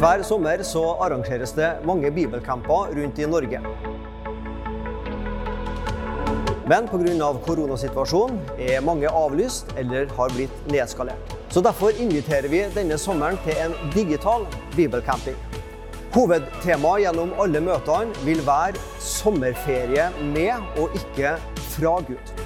Hver sommer så arrangeres det mange bibelcamper rundt i Norge. Men pga. koronasituasjonen er mange avlyst eller har blitt nedskalert. Så Derfor inviterer vi denne sommeren til en digital bibelcamping. Hovedtemaet gjennom alle møtene vil være sommerferie med og ikke fra Gud.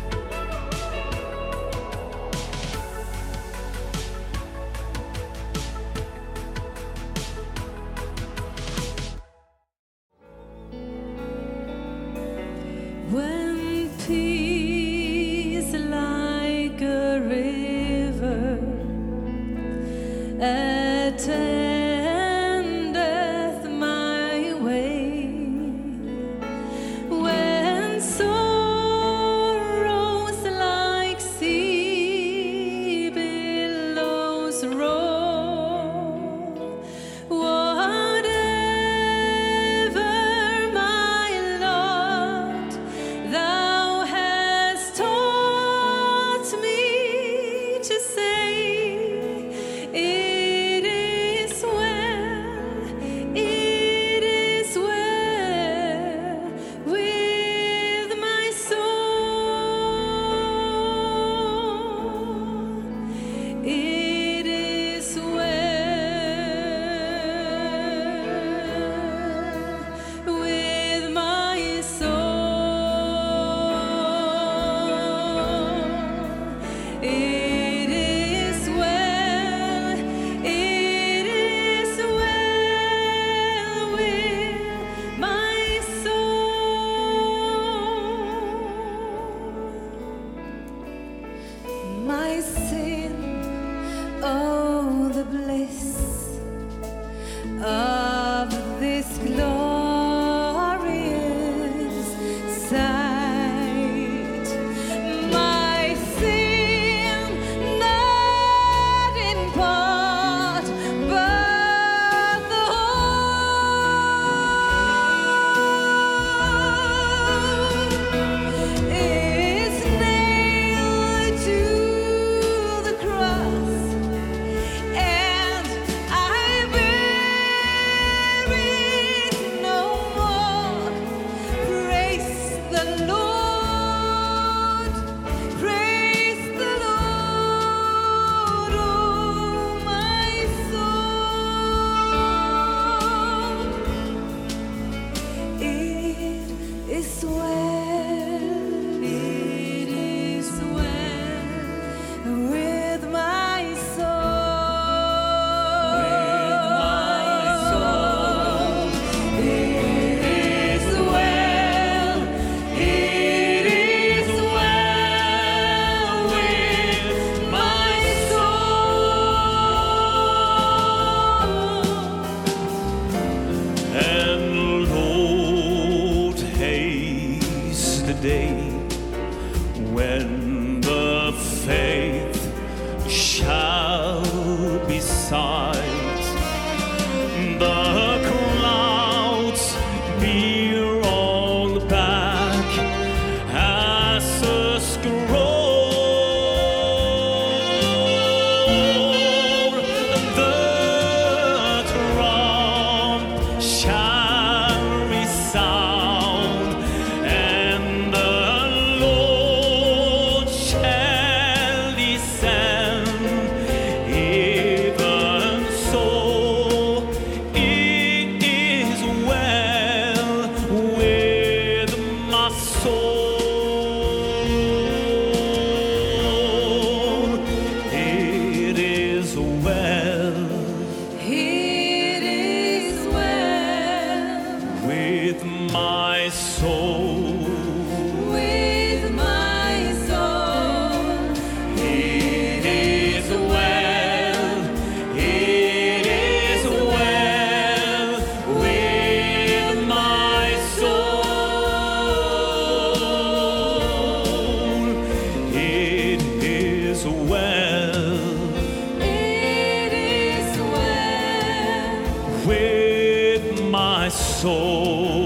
my soul.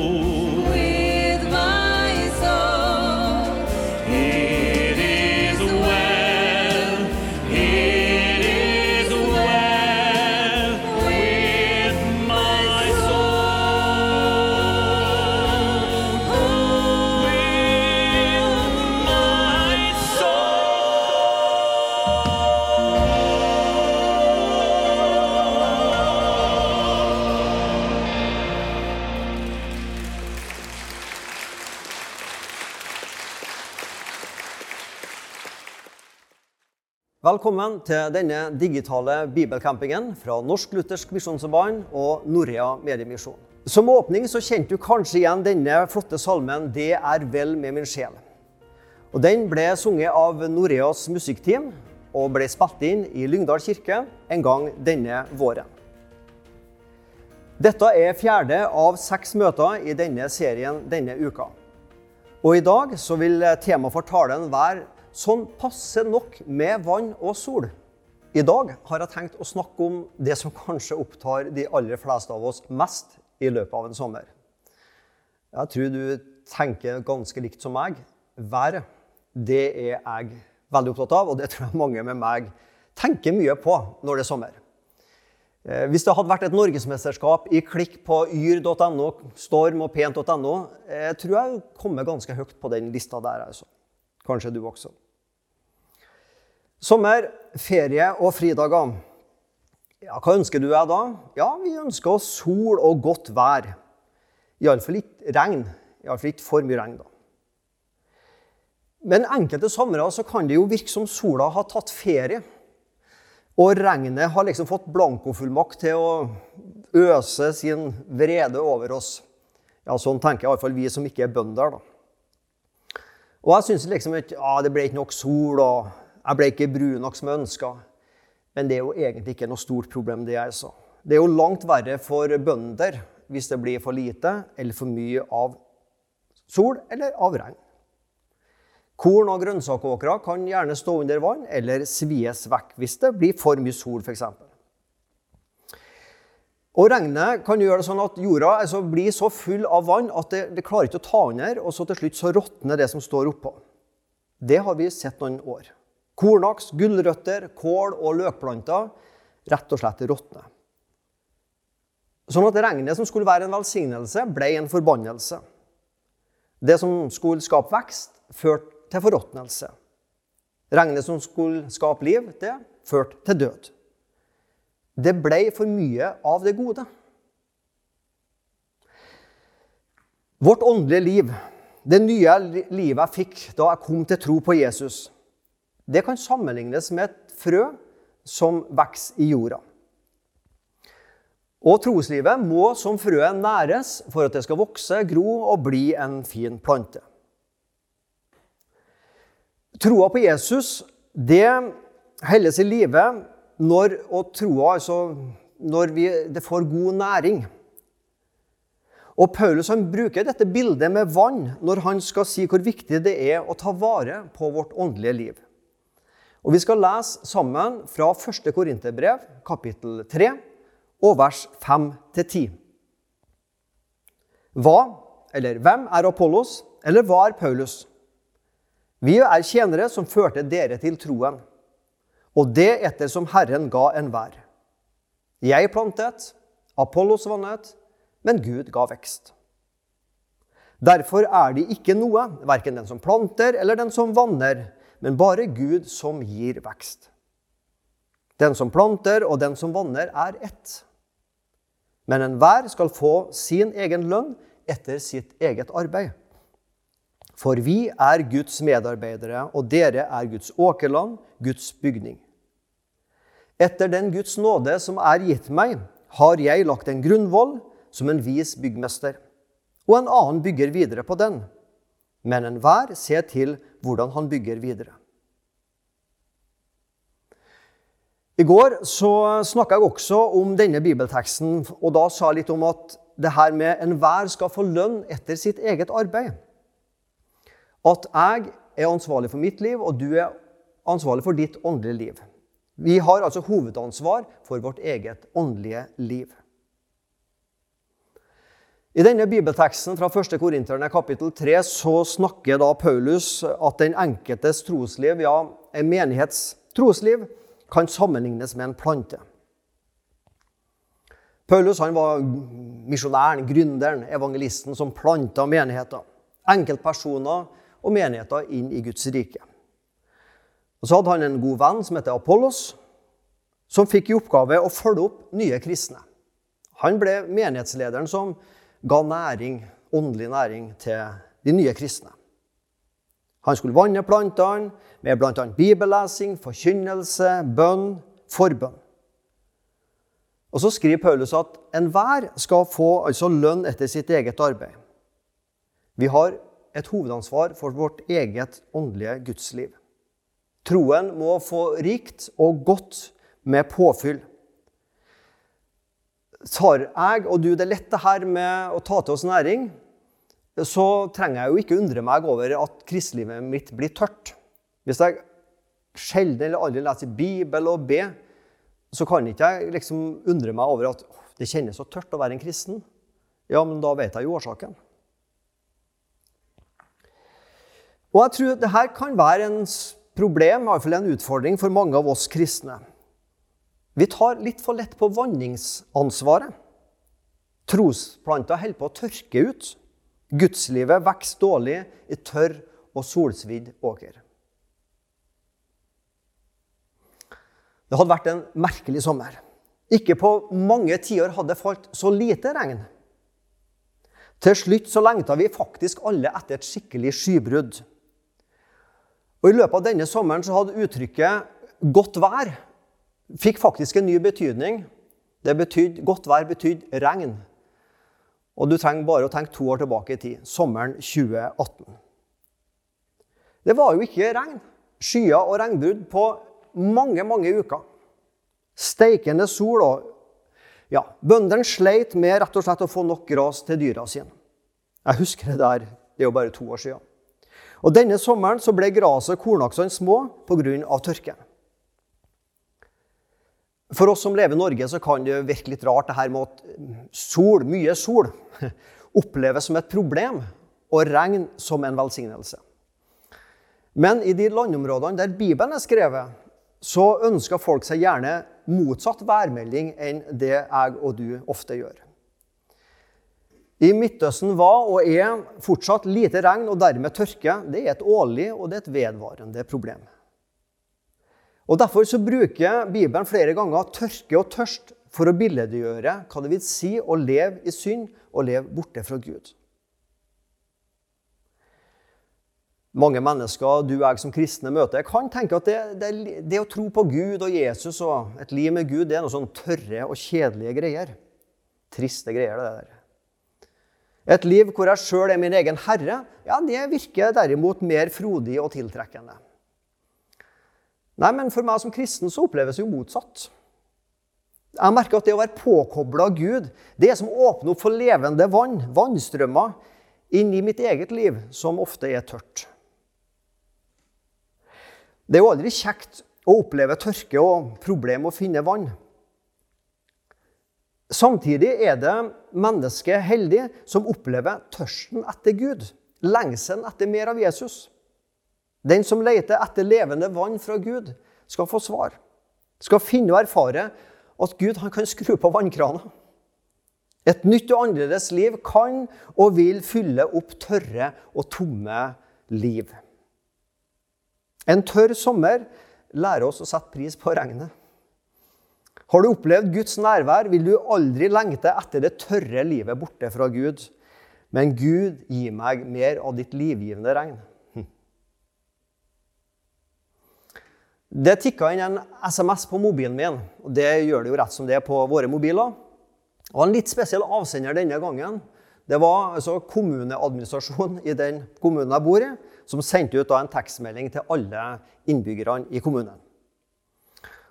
Velkommen til denne digitale bibelcampingen fra Norsk Luthersk Misjonsforbund og Norea Mediemisjon. Som åpning så kjente du kanskje igjen denne flotte salmen 'Det er vel med min sjel'. Og Den ble sunget av Noreas musikkteam og ble spilt inn i Lyngdal kirke en gang denne våren. Dette er fjerde av seks møter i denne serien denne uka. Og i dag så vil temaet for talen være sånn passe nok med vann og sol. I dag har jeg tenkt å snakke om det som kanskje opptar de aller fleste av oss mest i løpet av en sommer. Jeg tror du tenker ganske likt som meg. Været, det er jeg veldig opptatt av, og det tror jeg mange med meg tenker mye på når det er sommer. Eh, Hvis det hadde vært et norgesmesterskap i klikk på yr.no, storm og pent.no, eh, tror jeg kommer ganske høyt på den lista der. altså. Kanskje du også. Sommer, ferie og fridager. Ja, hva ønsker du deg da? Ja, vi ønsker oss sol og godt vær. Iallfall ikke regn. Iallfall ikke for mye regn, da. Men enkelte somre så kan det jo virke som sola har tatt ferie. Og regnet har liksom fått blankofullmakt til å øse sin vrede over oss. Ja, Sånn tenker iallfall vi som ikke er bønder. da. Og jeg syns liksom ikke ja, det ble ikke nok sol, og jeg ble ikke brun nok som jeg ønska. Men det er jo egentlig ikke noe stort problem, det jeg sa. Det er jo langt verre for bønder hvis det blir for lite eller for mye av sol eller av regn. Korn- og grønnsakåkre kan gjerne stå under vann eller svies vekk hvis det blir for mye sol, f.eks. Og regnet kan gjøre det sånn at jorda altså, blir så full av vann at det, det klarer ikke å ta under, og så til slutt så råtner det som står oppå. Det har vi sett noen år. Kornaks, gulrøtter, kål og løkplanter rett og slett råtner. Sånn at regnet som skulle være en velsignelse, ble en forbannelse. Det som skulle skape vekst, førte til forråtnelse. Regnet som skulle skape liv, det førte til død. Det ble for mye av det gode. Vårt åndelige liv, det nye livet jeg fikk da jeg kom til tro på Jesus, det kan sammenlignes med et frø som vokser i jorda. Og troslivet må som frøet næres for at det skal vokse, gro og bli en fin plante. Troa på Jesus, det holdes i live når, og troa, altså, når vi, det får god næring. Og Paulus han bruker dette bildet med vann når han skal si hvor viktig det er å ta vare på vårt åndelige liv. Og Vi skal lese sammen fra 1. Korinterbrev, kapittel 3, og vers 5-10. Hva, eller hvem, er Apollos, eller hva er Paulus? Vi er tjenere som førte dere til troen, og det etter som Herren ga enhver. Jeg plantet, Apollos vannet, men Gud ga vekst. Derfor er de ikke noe, verken den som planter eller den som vanner, men bare Gud som gir vekst. Den som planter og den som vanner, er ett. Men enhver skal få sin egen lønn etter sitt eget arbeid. For vi er Guds medarbeidere, og dere er Guds åkerland, Guds bygning. Etter den Guds nåde som er gitt meg, har jeg lagt en grunnvoll som en vis byggmester, og en annen bygger videre på den. Men enhver ser til hvordan han bygger videre. I går så snakka jeg også om denne bibelteksten, og da sa jeg litt om at det her med enhver skal få lønn etter sitt eget arbeid. At jeg er ansvarlig for mitt liv, og du er ansvarlig for ditt åndelige liv. Vi har altså hovedansvar for vårt eget åndelige liv. I denne bibelteksten fra 1. Korinterne kapittel 3 så snakker da Paulus at den enkeltes trosliv, ja, en menighets trosliv, kan sammenlignes med en plante. Paulus han var misjonæren, gründeren, evangelisten som planta menigheter. Enkeltpersoner og menigheter inn i Guds rike. Og Så hadde han en god venn som heter Apollos, som fikk i oppgave å følge opp nye kristne. Han ble menighetslederen som ga næring, åndelig næring til de nye kristne. Han skulle vanne plantene med bl.a. bibellesing, forkynnelse, bønn, forbønn. Og så skriver Paulus at enhver skal få altså lønn etter sitt eget arbeid. Vi har et hovedansvar for vårt eget åndelige gudsliv. Troen må få rikt og godt med påfyll. Tar jeg og du det lette her med å ta til oss næring, så trenger jeg jo ikke undre meg over at kristelivet mitt blir tørt. Hvis jeg sjelden eller aldri leser Bibel og be, så kan ikke jeg liksom undre meg over at det kjennes så tørt å være en kristen. Ja, men da vet jeg jo årsaken. Og jeg tror dette kan være en problem, i hvert fall en utfordring for mange av oss kristne. Vi tar litt for lett på vanningsansvaret. Trosplanter holder på å tørke ut. Gudslivet vokser dårlig i tørr og solsvidd åker. Det hadde vært en merkelig sommer. Ikke på mange tiår hadde det falt så lite regn. Til slutt så lengta vi faktisk alle etter et skikkelig skybrudd. Og I løpet av denne sommeren så hadde uttrykket 'godt vær' fikk faktisk en ny betydning. Det betydde, Godt vær betydde regn. Og du trenger bare å tenke to år tilbake i tid. Sommeren 2018. Det var jo ikke regn, skyer og regnbrudd på mange, mange uker. Steikende sol og ja, Bøndene sleit med rett og slett å få nok gras til dyra sine. Jeg husker det der. Det er jo bare to år siden. Og Denne sommeren så ble gresset og kornaksene små pga. tørke. For oss som lever i Norge, så kan det virke litt rart det her med at sol, mye sol oppleves som et problem, og regn som en velsignelse. Men i de landområdene der Bibelen er skrevet, så ønsker folk seg gjerne motsatt værmelding enn det jeg og du ofte gjør. I Midtøsten var og er fortsatt lite regn og dermed tørke. Det er et årlig og det er et vedvarende problem. Og Derfor så bruker Bibelen flere ganger tørke og tørst for å billedgjøre hva det vil si å leve i synd og leve borte fra Gud. Mange mennesker du og jeg som kristne møter, kan tenke at det, det, det å tro på Gud og Jesus og et liv med Gud, det er noe sånn tørre og kjedelige greier. Triste greier, det der. Et liv hvor jeg sjøl er min egen herre, ja, det virker derimot mer frodig og tiltrekkende. Nei, men for meg som kristen så oppleves det jo motsatt. Jeg merker at det å være påkobla Gud, det er som å åpne opp for levende vann, vannstrømmer, inn i mitt eget liv, som ofte er tørt. Det er jo aldri kjekt å oppleve tørke og problem å finne vann. Samtidig er det mennesket heldig som opplever tørsten etter Gud, lengselen etter mer av Jesus. Den som leter etter levende vann fra Gud, skal få svar. Skal finne og erfare at Gud kan skru på vannkrana. Et nytt og annerledes liv kan og vil fylle opp tørre og tomme liv. En tørr sommer lærer oss å sette pris på regnet. Har du opplevd Guds nærvær, vil du aldri lengte etter det tørre livet borte fra Gud. Men Gud, gi meg mer av ditt livgivende regn. Det tikka inn en SMS på mobilen min. og Det gjør det jo rett som det er på våre mobiler. Og En litt spesiell avsender denne gangen. Det var altså kommuneadministrasjonen i den kommunen jeg bor i, som sendte ut en tekstmelding til alle innbyggerne i kommunen.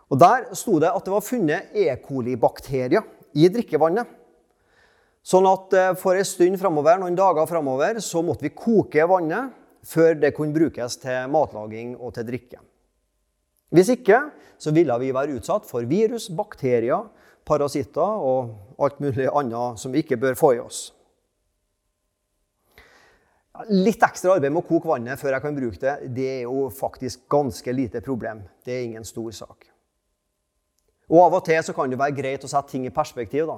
Og Der sto det at det var funnet E. coli-bakterier i drikkevannet. Sånn at eh, for en stund fremover, noen dager framover så måtte vi koke vannet før det kunne brukes til matlaging og til drikke. Hvis ikke så ville vi være utsatt for virus, bakterier, parasitter og alt mulig annet som vi ikke bør få i oss. Litt ekstra arbeid med å koke vannet før jeg kan bruke det, det er jo faktisk ganske lite problem. Det er ingen stor sak. Og Av og til så kan det være greit å sette ting i perspektiv. da.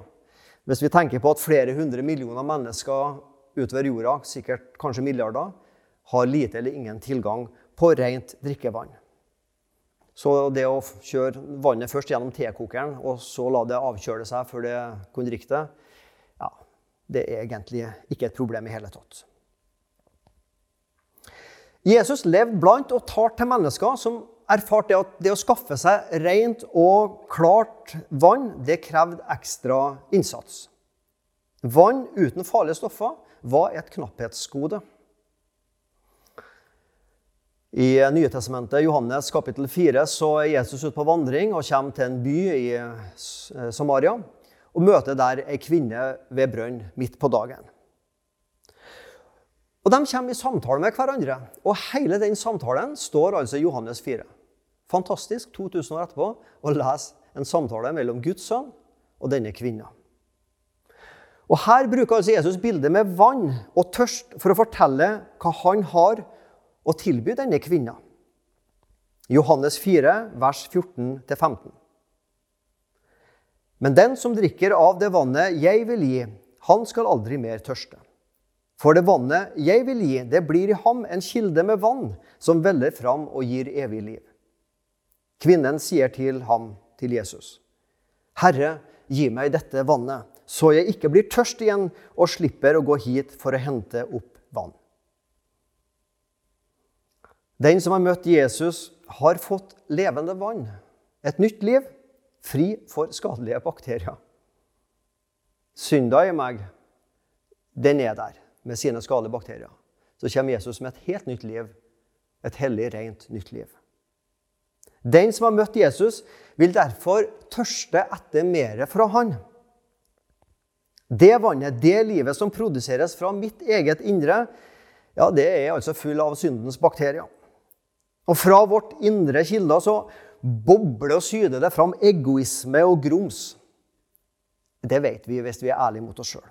Hvis vi tenker på at flere hundre millioner mennesker utover jorda, sikkert kanskje milliarder, har lite eller ingen tilgang på rent drikkevann. Så det å kjøre vannet først gjennom tekokeren, og så la det avkjøle seg før det kunne drikke det, ja, det er egentlig ikke et problem i hele tatt. Jesus levde blant og talte til mennesker som erfarte at det å skaffe seg rent og klart vann, det krevde ekstra innsats. Vann uten farlige stoffer var et knapphetsgode. I Nye testamentet, Johannes kapittel 4, så er Jesus ute på vandring og kommer til en by i Samaria og møter der ei kvinne ved brønn midt på dagen. Og De kommer i samtale med hverandre, og hele den samtalen står altså i Johannes 4. Fantastisk 2000 år etterpå å lese en samtale mellom Guds sønn og denne kvinna. Og Her bruker altså Jesus bildet med vann og tørst for å fortelle hva han har å tilby denne kvinna. Johannes 4, vers 14-15. Men den som drikker av det vannet jeg vil gi, han skal aldri mer tørste. For det vannet jeg vil gi, det blir i ham en kilde med vann som veller fram og gir evig liv. Kvinnen sier til ham, til Jesus, Herre, gi meg dette vannet, så jeg ikke blir tørst igjen og slipper å gå hit for å hente opp vann. Den som har møtt Jesus, har fått levende vann, et nytt liv, fri for skadelige bakterier. Synda i meg, den er der med sine skadelige bakterier. Så kommer Jesus med et helt nytt liv, et hellig, rent nytt liv. Den som har møtt Jesus, vil derfor tørste etter mer fra han. Det vannet, det livet som produseres fra mitt eget indre, ja, det er altså full av syndens bakterier. Og fra vårt indre kilder så bobler og syder det fram egoisme og grums. Det vet vi hvis vi er ærlige mot oss sjøl.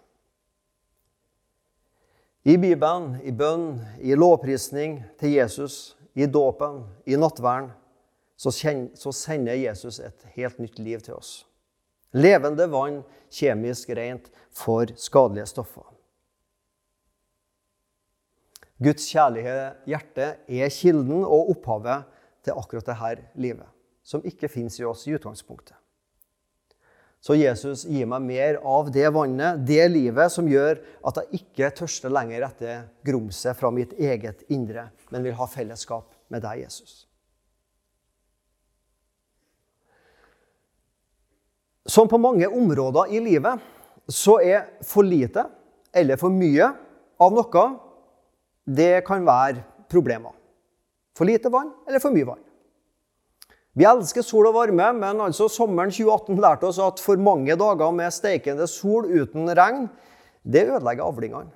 I Bibelen, i bønn, i lovprisning til Jesus, i dåpen, i nattverden, så, så sender Jesus et helt nytt liv til oss. Levende vann, kjemisk rent for skadelige stoffer. Guds kjærlige hjerte er kilden og opphavet til akkurat dette livet, som ikke fins i oss i utgangspunktet. Så Jesus gir meg mer av det vannet, det livet, som gjør at jeg ikke tørster lenger etter grumset fra mitt eget indre, men vil ha fellesskap med deg, Jesus. Som på mange områder i livet så er for lite eller for mye av noe det kan være problemer. For lite vann eller for mye vann. Vi elsker sol og varme, men altså sommeren 2018 lærte oss at for mange dager med steikende sol uten regn, det ødelegger avlingene.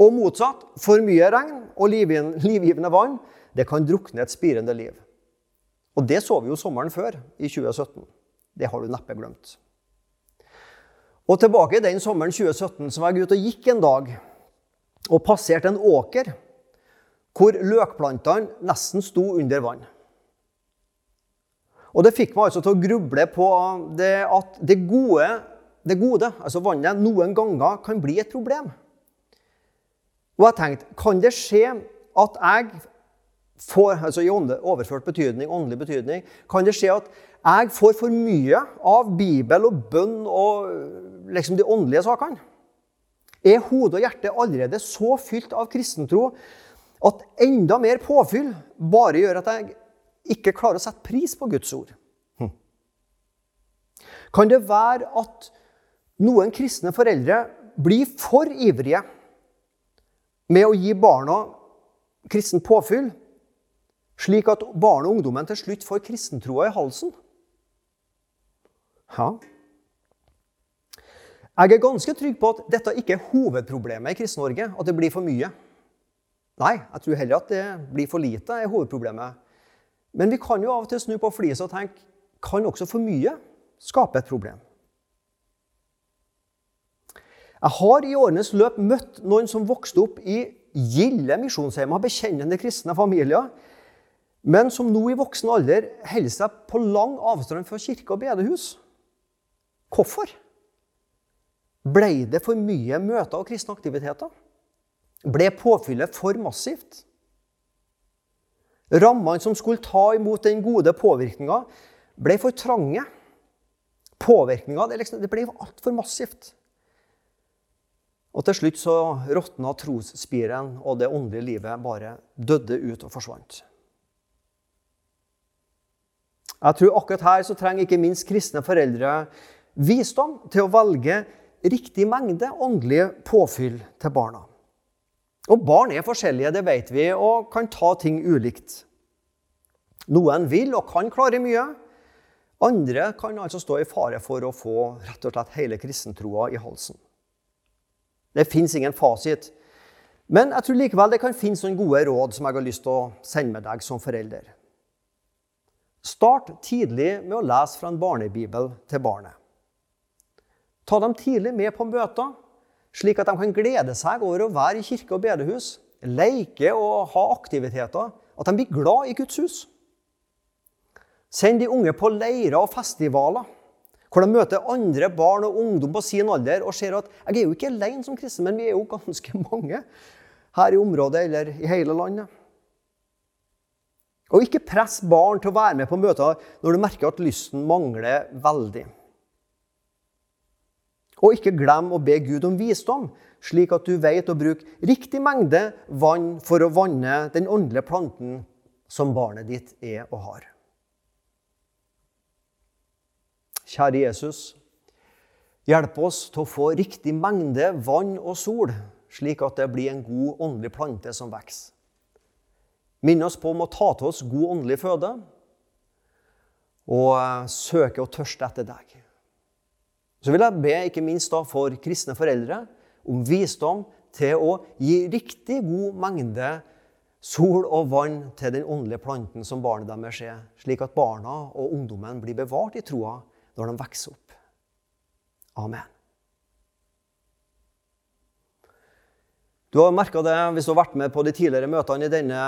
Og motsatt, for mye regn og livgivende vann, det kan drukne et spirende liv. Og det så vi jo sommeren før, i 2017. Det har du neppe glemt. Og tilbake i den sommeren 2017 som jeg jeg ut og gikk en dag og passerte en åker hvor løkplantene nesten sto under vann. Og det fikk meg altså til å gruble på det at det gode, det gode, altså vannet, noen ganger kan bli et problem. Og jeg tenkte, kan det skje at jeg får, altså i overført betydning, åndelig betydning, kan det skje at jeg får for mye av Bibel og bønn og liksom de åndelige sakene? Er hodet og hjertet allerede så fylt av kristentro at enda mer påfyll bare gjør at jeg ikke klarer å sette pris på Guds ord? Kan det være at noen kristne foreldre blir for ivrige med å gi barna kristen påfyll, slik at barn og ungdommen til slutt får kristentroa i halsen? Ja. Jeg er ganske trygg på at dette ikke er hovedproblemet i Kristen-Norge, at det blir for mye. Nei, jeg tror heller at det blir for lite er hovedproblemet. Men vi kan jo av og til snu på flisa og tenke kan også for mye skape et problem? Jeg har i årenes løp møtt noen som vokste opp i gilde misjonshjemmer, bekjennende kristne familier, men som nå i voksen alder holder seg på lang avstand fra kirke og bedehus. Hvorfor? Ble det for mye møter og kristne aktiviteter? Ble påfyllet for massivt? Rammene som skulle ta imot den gode påvirkninga, ble for trange. Påvirkninga det, liksom, det ble altfor massivt. Og til slutt så råtna trosspiren, og det åndelige livet bare døde ut og forsvant. Jeg tror akkurat her så trenger ikke minst kristne foreldre visdom til å velge riktig mengde åndelige påfyll til barna. Og barn er forskjellige, det vet vi, og kan ta ting ulikt. Noen vil og kan klare mye. Andre kan altså stå i fare for å få rett og slett hele kristentroa i halsen. Det fins ingen fasit. Men jeg tror likevel det kan finnes noen gode råd som jeg har lyst til å sende med deg som forelder. Start tidlig med å lese fra en barnebibel til barnet. Ta dem tidlig med på møter, slik at de kan glede seg over å være i kirke og bedehus, leke og ha aktiviteter, at de blir glad i Guds hus. Send de unge på leirer og festivaler, hvor de møter andre barn og ungdom på sin alder og ser at jeg er jo ikke alene som kristen, men vi er jo ganske mange her i området eller i hele landet. Og ikke press barn til å være med på møter når du merker at lysten mangler veldig. Og ikke glem å be Gud om visdom, slik at du vet å bruke riktig mengde vann for å vanne den åndelige planten som barnet ditt er og har. Kjære Jesus, hjelp oss til å få riktig mengde vann og sol, slik at det blir en god åndelig plante som vokser. Minn oss på om å ta til oss god åndelig føde og eh, søke og tørste etter deg. Så vil jeg be ikke minst da for kristne foreldre om visdom til å gi riktig god mengde sol og vann til den åndelige planten som barnet deres er, slik at barna og ungdommen blir bevart i troa når de vokser opp. Amen. Du har merka det hvis du har vært med på de tidligere møtene i denne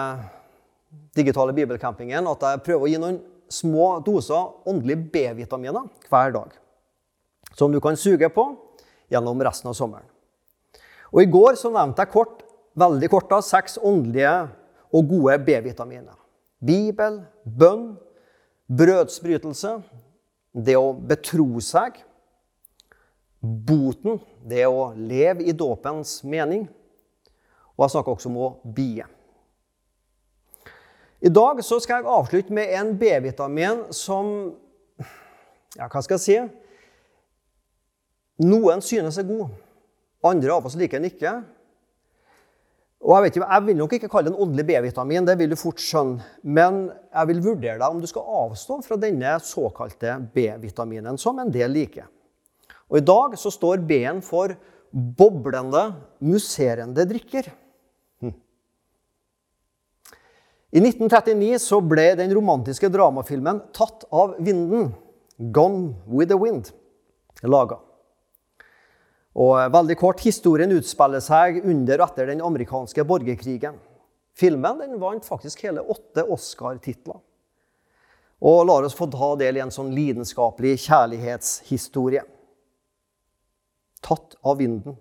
digitale bibelcampingen, at jeg prøver å gi noen små doser åndelige B-vitaminer hver dag. Som du kan suge på gjennom resten av sommeren. Og I går så nevnte jeg kort, veldig kort da, seks åndelige og gode B-vitaminer. Bibel, bønn, brødsbrytelse, det å betro seg, boten, det å leve i dåpens mening, og jeg snakker også om å bie. I dag så skal jeg avslutte med en B-vitamin som Ja, hva skal jeg si? Noen synes er god. Andre av oss liker den ikke. Og Jeg vet jeg vil nok ikke kalle det en åndelig B-vitamin, det vil du fort skjønne. Men jeg vil vurdere deg om du skal avstå fra denne såkalte B-vitaminen, som en del liker. Og I dag så står B-en for boblende, musserende drikker. Hm. I 1939 så ble den romantiske dramafilmen 'Tatt av vinden', 'Gone with the Wind', laga. Og veldig kort, Historien utspiller seg under og etter den amerikanske borgerkrigen. Filmen den vant faktisk hele åtte Oscar-titler. Og lar oss få ta del i en sånn lidenskapelig kjærlighetshistorie. Tatt av vinden.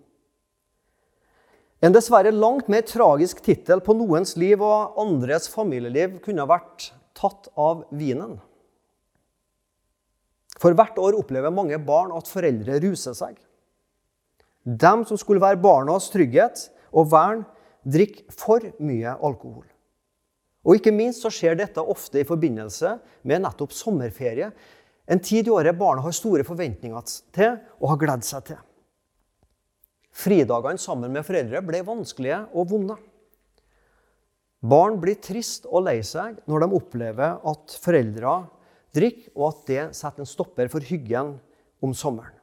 En dessverre langt mer tragisk tittel på noens liv og andres familieliv kunne vært 'Tatt av vinen'. For hvert år opplever mange barn at foreldre ruser seg. De som skulle være barnas trygghet og vern, drikker for mye alkohol. Og ikke minst så skjer dette ofte i forbindelse med nettopp sommerferie. En tid i året barna har store forventninger til og har gledd seg til. Fridagene sammen med foreldre ble vanskelige og vonde. Barn blir trist og lei seg når de opplever at foreldre drikker, og at det setter en stopper for hyggen om sommeren.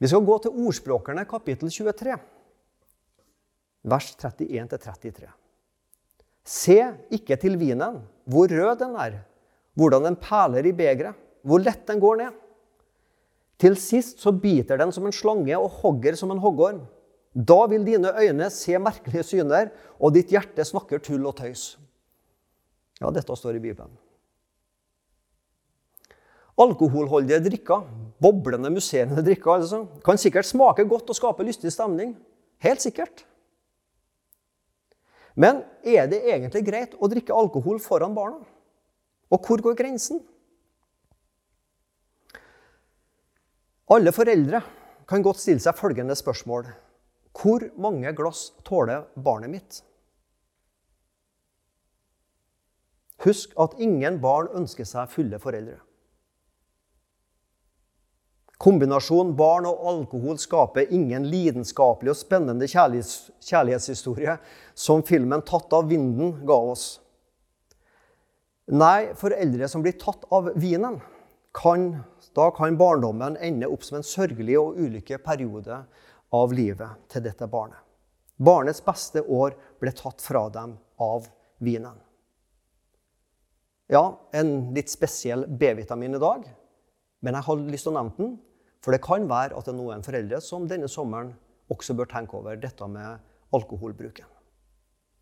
Vi skal gå til Ordspråkerne kapittel 23, vers 31-33. Se ikke til vinen, hvor rød den er, hvordan den perler i begeret, hvor lett den går ned. Til sist så biter den som en slange og hogger som en hoggorm. Da vil dine øyne se merkelige syner, og ditt hjerte snakker tull og tøys. Ja, dette står i Bibelen. Alkoholholdige drikker, boblende, musserende drikker, altså, kan sikkert smake godt og skape lystig stemning. Helt sikkert. Men er det egentlig greit å drikke alkohol foran barna? Og hvor går grensen? Alle foreldre kan godt stille seg følgende spørsmål. Hvor mange glass tåler barnet mitt? Husk at ingen barn ønsker seg fulle foreldre. Kombinasjonen barn og alkohol skaper ingen lidenskapelig og spennende kjærlighets kjærlighetshistorie som filmen 'Tatt av vinden' ga oss. Nei, foreldre som blir tatt av vinen, kan, da kan barndommen ende opp som en sørgelig og ulykke periode av livet til dette barnet. Barnets beste år ble tatt fra dem av vinen. Ja, en litt spesiell B-vitamin i dag, men jeg hadde lyst til å nevne den, for det kan være at det er noen foreldre som denne sommeren også bør tenke over dette med alkoholbruken.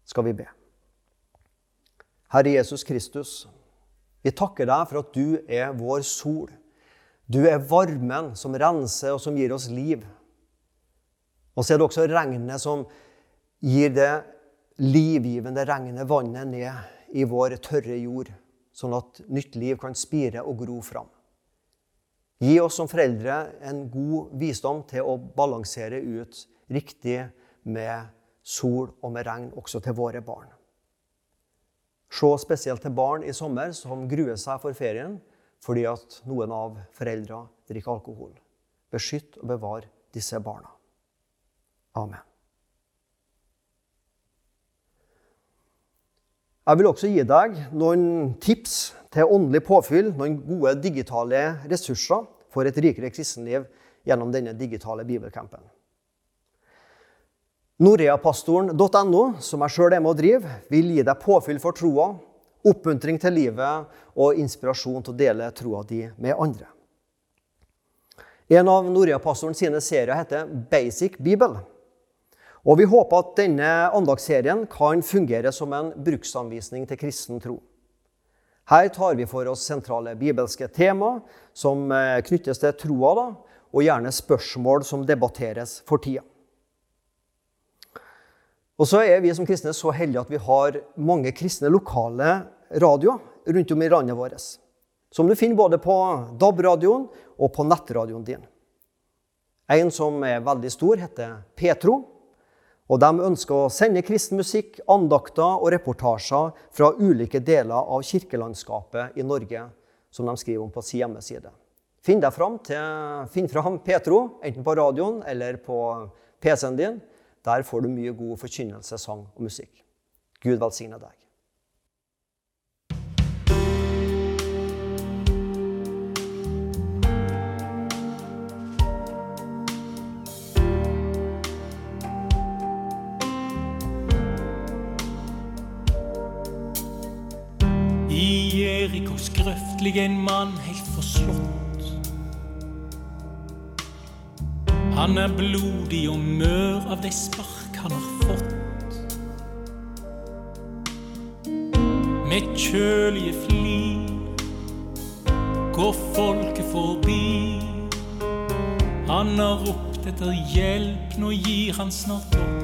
Skal vi be. Herre Jesus Kristus, vi takker deg for at du er vår sol. Du er varmen som renser og som gir oss liv. Og så er det også regnet som gir det livgivende regnet, vannet, ned i vår tørre jord, sånn at nytt liv kan spire og gro fram. Gi oss som foreldre en god visdom til å balansere ut riktig med sol og med regn også til våre barn. Se spesielt til barn i sommer som gruer seg for ferien fordi at noen av foreldra drikker alkohol. Beskytt og bevar disse barna. Amen. Jeg vil også gi deg noen tips til åndelig påfyll, noen gode digitale ressurser for et rikere kristenliv gjennom denne digitale bibelcampen. Noreapastoren.no, som jeg sjøl er med å drive, vil gi deg påfyll for troa, oppmuntring til livet og inspirasjon til å dele troa di med andre. En av Norea-pastoren sine serier heter Basic Bibel. Og vi håper at denne andagsserien kan fungere som en bruksanvisning til kristen tro. Her tar vi for oss sentrale bibelske tema som eh, knyttes til troa, da, og gjerne spørsmål som debatteres for tida. Og så er vi som kristne så heldige at vi har mange kristne lokale radioer rundt om i landet vårt. Som du finner både på DAB-radioen og på nettradioen din. En som er veldig stor, heter Petro. Og De ønsker å sende kristen musikk, andakter og reportasjer fra ulike deler av kirkelandskapet i Norge, som de skriver om på sin hjemmeside. Finn, deg fram til, finn fram Petro, enten på radioen eller på PC-en din. Der får du mye god forkynnelse, sang og musikk. Gud velsigne deg. Jeriko en mann helt forslått. Han er blodig og mør av de spark han har fått. Med kjølige flir går folket forbi. Han har ropt etter hjelp, nå gir han snart opp.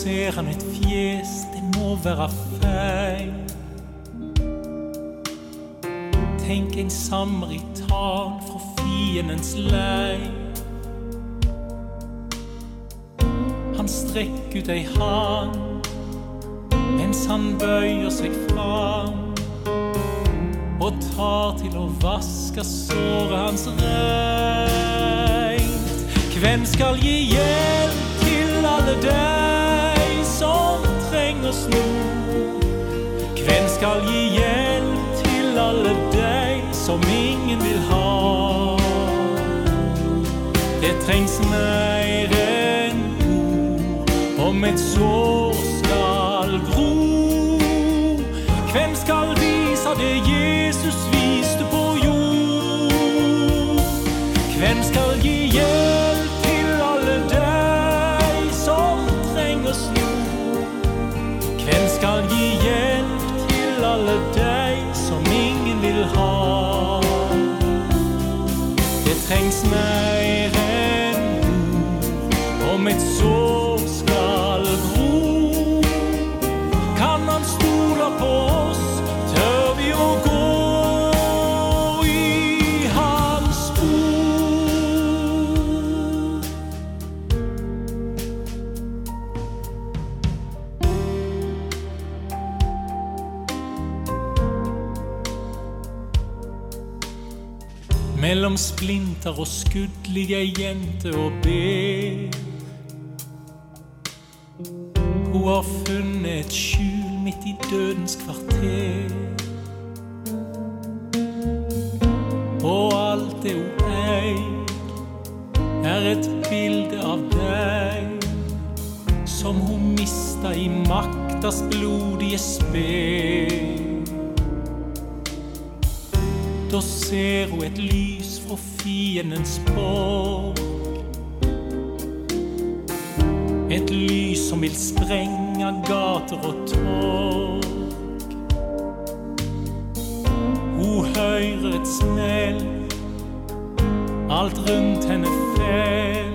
Ser han et fjes, det må være feil. Tenk en samaritan fra fiendens leir. Han strekker ut ei hand mens han bøyer seg fram og tar til å vaske såret hans reint. Hvem skal gi hjelp til alle deg som trenger sno? Hvem skal gi hjelp til alle deg som ingen vil ha? Det trengs mer enn ord om et sår skal gro. Hvem skal vise det skal gi hjelp til alle deg som ingen vil ha? Det trengs mer splinter og skuddlige ei jente og ber. Hun har funnet et skjul midt i dødens kvarter. Alt rundt henne fell.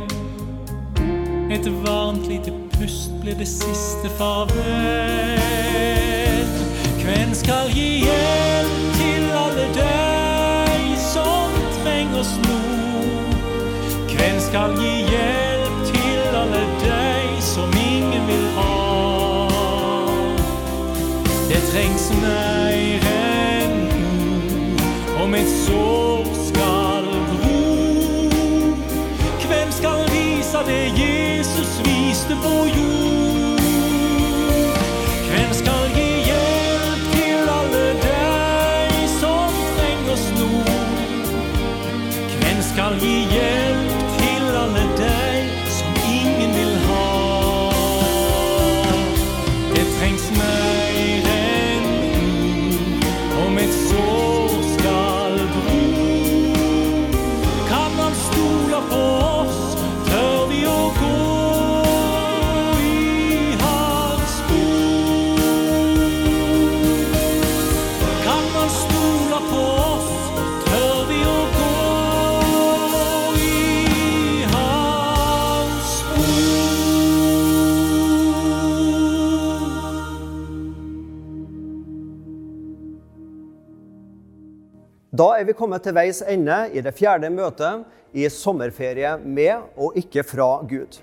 Et varmt lite pust blir det siste farvel. Hvem skal gi hjelp til alle deg som trenger oss nå? Hvem skal gi hjelp til alle deg som ingen vil ha? Det trengs mer Jesus på jord? Hvem skal gi hjelp til alle deg som trenger snor? Hvem skal gi hjelp Da er vi kommet til veis ende i det fjerde møtet i sommerferie med og ikke fra Gud.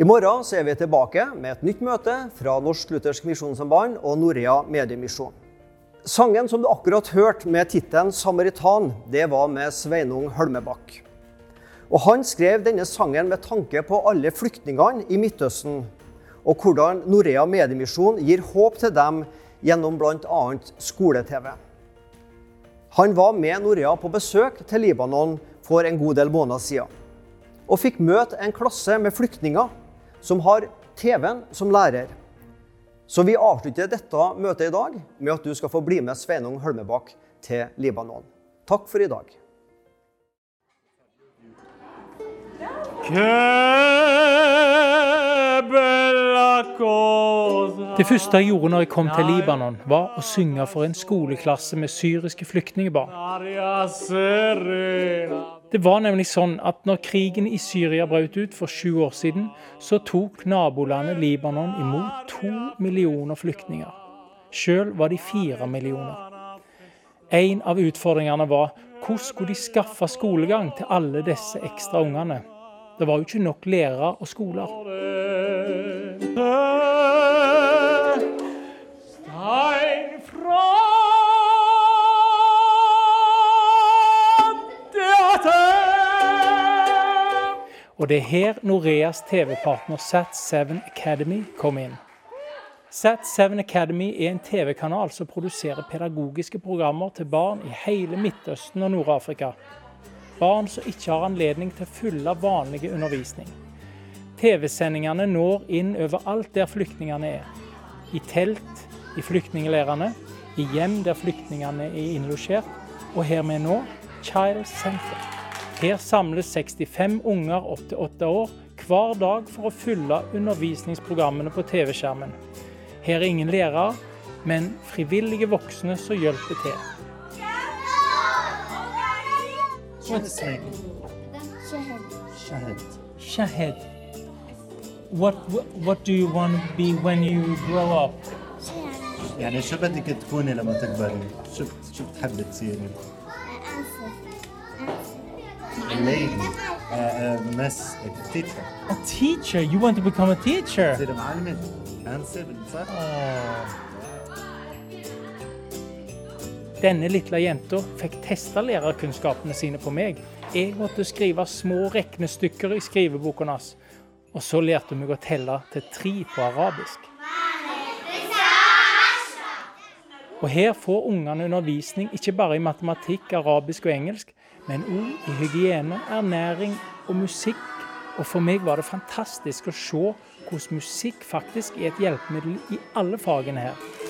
I morgen så er vi tilbake med et nytt møte fra Norsk Luthersk Misjonssamband og Norea Mediemisjon. Sangen som du akkurat hørte med tittelen 'Samaritan', det var med Sveinung Hølmebakk. Og Han skrev denne sangen med tanke på alle flyktningene i Midtøsten, og hvordan Norea Mediemisjon gir håp til dem gjennom bl.a. skole-TV. Han var med Norea på besøk til Libanon for en god del måneder siden. Og fikk møte en klasse med flyktninger som har TV-en som lærer. Så vi avslutter dette møtet i dag med at du skal få bli med Sveinung Hølmebakk til Libanon. Takk for i dag. Det første jeg gjorde når jeg kom til Libanon, var å synge for en skoleklasse med syriske flyktningebarn. Det var nemlig sånn at når krigen i Syria brøt ut for sju år siden, så tok nabolandet Libanon imot to millioner flyktninger. Sjøl var de fire millioner. En av utfordringene var hvordan skulle de skaffe skolegang til alle disse ekstra ungene? Det var jo ikke nok lærere og skoler. Og det er her Noreas TV-partner Sat7 Academy kom inn. Sat7 Academy er en TV-kanal som produserer pedagogiske programmer til barn i hele Midtøsten og Nord-Afrika. Barn som ikke har anledning til å følge vanlig undervisning. TV-sendingene når inn overalt der flyktningene er. I telt, i flyktningleirene, i hjem der flyktningene er innlosjert, og her vi er nå, Child Center. Her samles 65 unger opp til åtte år hver dag for å fylle undervisningsprogrammene på TV-skjermen. Her er ingen lærere, men frivillige voksne som hjelper til. What's name? شهد Shahid. Shahed. What, what do you want to be when you grow up? شهد يعني شو بدك تكوني لما تكبري؟ شو شو بتحبي تصيري؟ أنصف lady, uh, uh, miss, a teacher. A teacher. You want to become a teacher? تصيري معلمة أنسة صح؟ Denne lille jenta fikk testa lærerkunnskapene sine på meg. Jeg måtte skrive små regnestykker i skriveboken hans. Og så lærte hun meg å telle til tre på arabisk. Og her får ungene undervisning ikke bare i matematikk, arabisk og engelsk, men òg i hygiene, ernæring og musikk. Og for meg var det fantastisk å se hvordan musikk faktisk er et hjelpemiddel i alle fagene her.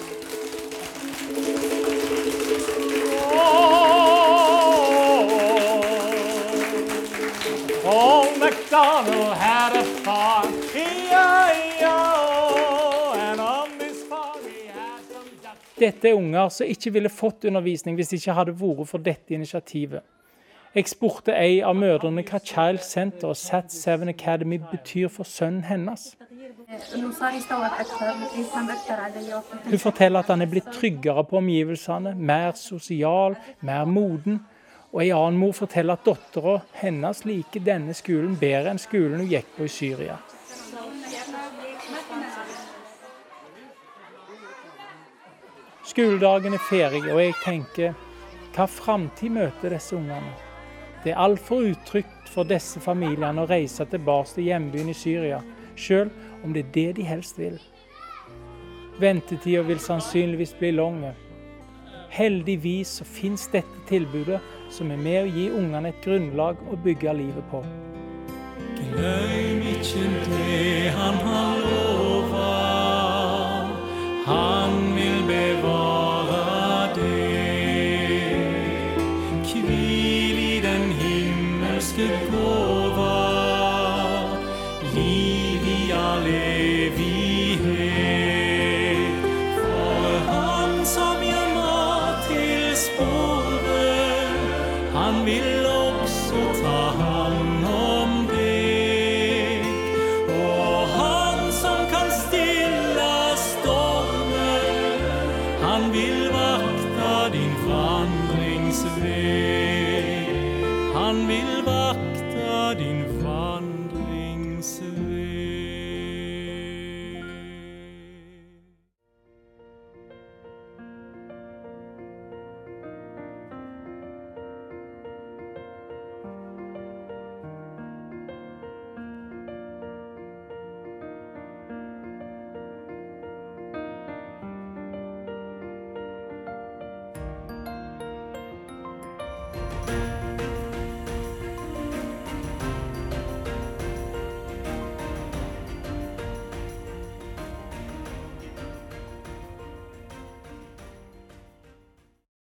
Old MacDonald had a farm. Dette er unger som ikke ville fått undervisning hvis det ikke hadde vært for dette initiativet. Jeg spurte ei av mødrene hva Child Center og Sat7 Academy betyr for sønnen hennes. Hun forteller at han er blitt tryggere på omgivelsene, mer sosial, mer moden. Og ei annen mor forteller at dattera hennes liker denne skolen bedre enn skolen hun gikk på i Syria. Skoledagen er ferdig, og jeg tenker hva framtid møter disse ungene? Det er altfor utrygt for disse familiene å reise tilbake til hjembyen i Syria, sjøl om det er det de helst vil. Ventetida vil sannsynligvis bli lang. Heldigvis så fins dette tilbudet som er med å gi ungene et grunnlag å bygge livet på. Glem ikke det han har lova. Han vil bevare det. Hvil i den himmelske gåva.